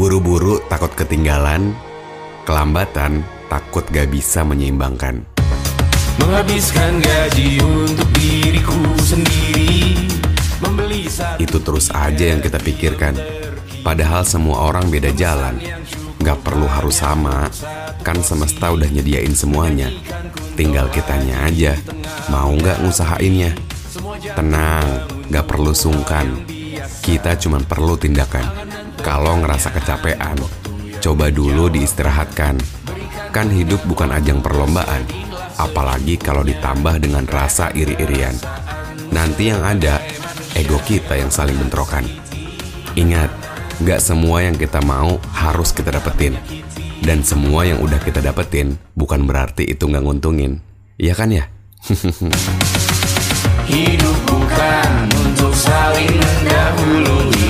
Buru-buru takut ketinggalan, kelambatan takut gak bisa menyeimbangkan. Menghabiskan gaji untuk diriku sendiri Membeli Itu terus aja yang kita pikirkan. Padahal semua orang beda jalan. Gak perlu harus sama. Kan semesta udah nyediain semuanya. Tinggal kitanya aja. Mau gak ngusahainnya? Tenang, gak perlu sungkan. Kita cuma perlu tindakan. Kalau ngerasa kecapean, coba dulu diistirahatkan. Kan hidup bukan ajang perlombaan. Apalagi kalau ditambah dengan rasa iri-irian. Nanti yang ada, ego kita yang saling bentrokan. Ingat, gak semua yang kita mau harus kita dapetin. Dan semua yang udah kita dapetin bukan berarti itu gak nguntungin. Iya kan ya? Hidup bukan untuk saling mendahului